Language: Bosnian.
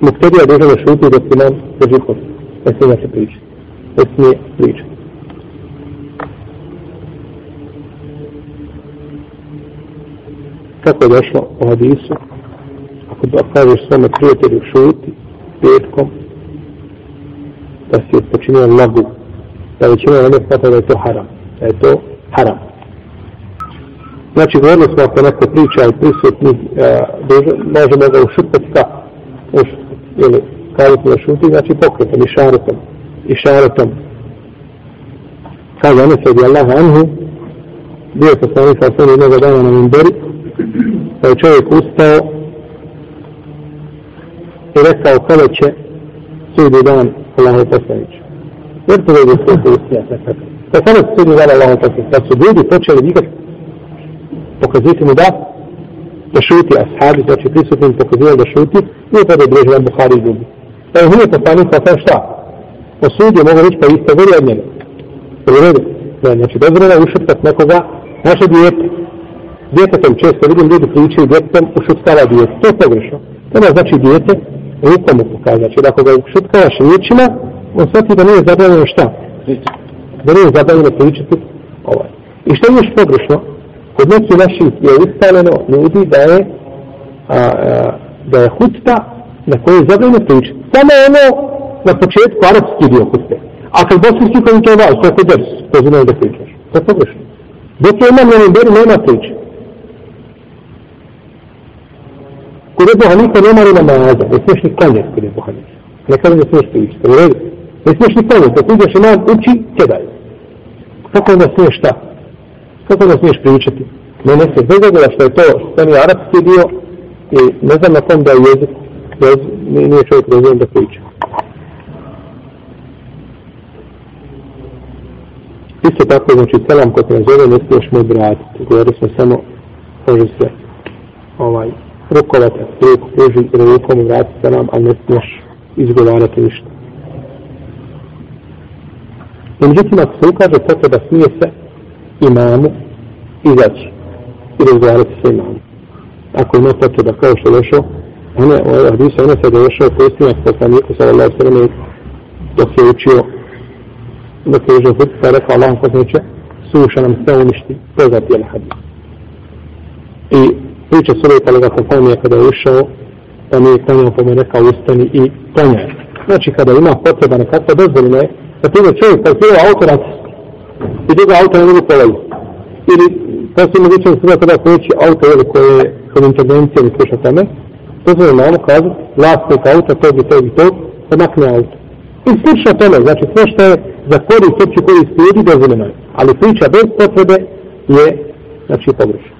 Muktedija dužan da šuti dok imam drži hod. Ne smije se pričati. Ne smije pričati. Kako je došlo u hadisu? Ako da kažeš svome prijatelju šuti petkom, da si počinio lagu, da većina ne smata da je to haram. Da je to haram. Znači, govorili smo ako neko priča i prisutni, eh, e, možemo ga ušutati kako? Ušutati. Ili kazati da šuti, znači pokretom, išaretom. Išaretom. Kaže Anas radi Allah anhu, bio je poslanik sa svojim jednog dana na Mimberi, pa je čovjek ustao i rekao kada će sudi dan Allaho poslanića. Jer to je sve se ustija, tako. Pa kada se sudi dan Allaho poslanića, pa kad su ljudi počeli vikati pokazujete mu da da šuti ashabi, znači prisutni pokazuje da šuti, nije to da je brežan Buhari izgubi. Evo, nije poslanik sa sam šta? Osudio, mogu reći, pa isto voli od njega. To je redu. Znači, dozvoljeno je ušutkat nekoga, naše dijete. Djetetom često vidim ljudi pričaju djetetom ušutkava dijete. To je pogrešno. To ne znači dijete rukom mu pokazati. Znači, da ako ga ušutkavaš riječima, on shvati da nije zabavljeno šta? Da nije zabavljeno pričati ovaj. I što je još pogrešno? Kod neki naših je ustaleno ljudi da je a, a, da je hutba na kojoj je zabavljeno priča. Samo ono na početku arapski dio hutbe. A kad bosanski koji to vas, to je kod ders, to znaju da pričaš. To je pogrešno. Dok je imam na beri, nema priče. Kod Ebu Hanifa nema ni namaza, ne smiješ ni klanjati kod Ebu Hanifa. Ne kada ne smiješ priče, to je redu. Ne smiješ ni klanjati, kad uđeš imam uči, kjedaj. Kako onda smiješ šta? Kako ga smiješ pričati? Ne, ne se, bez obzira što je to stani arapski dio i ne znam na kom da je jezik, jez, nije čovjek razumijem da priča. Isto tako, znači, selam ko te nazove, ne smiješ mu vratiti. Govorili smo samo, može se ovaj, rukovati, ruku pruži rukom i vratiti selam, a ne smiješ izgovarati ništa. Međutim, ako se ukaže potreba, smije se imamu izaći i razgovarati sa imamom. Ako ima potreba kao što je došao, one, ovaj hadisa, ona se da je došao posljednjak poslaniku sa Allah srme dok je učio dok je užao hud, pa je rekao Allah poslaniče, suša nam sve uništi, poznat je hadis. I priča su uvijek kolega Fafamija kada je ušao, pa mi je klanjao, pa mi je rekao ustani i klanjaj. Znači kada ima potreba nekakva dozvoljena je, na primjer pa je čovjek parkirao autoracijski, i druga auto ne mogu prolaziti. Ili postoji mogućnost da kada pojeći auto ili koje je kod intervencije ili sluša tome, to se normalno kažu, vlasnik auta, tog i tog i tog, da makne auto. I slično tome, znači sve što je za korist opće koji slijedi dozvoljeno je. Ali priča bez potrebe je, znači, pogrešna.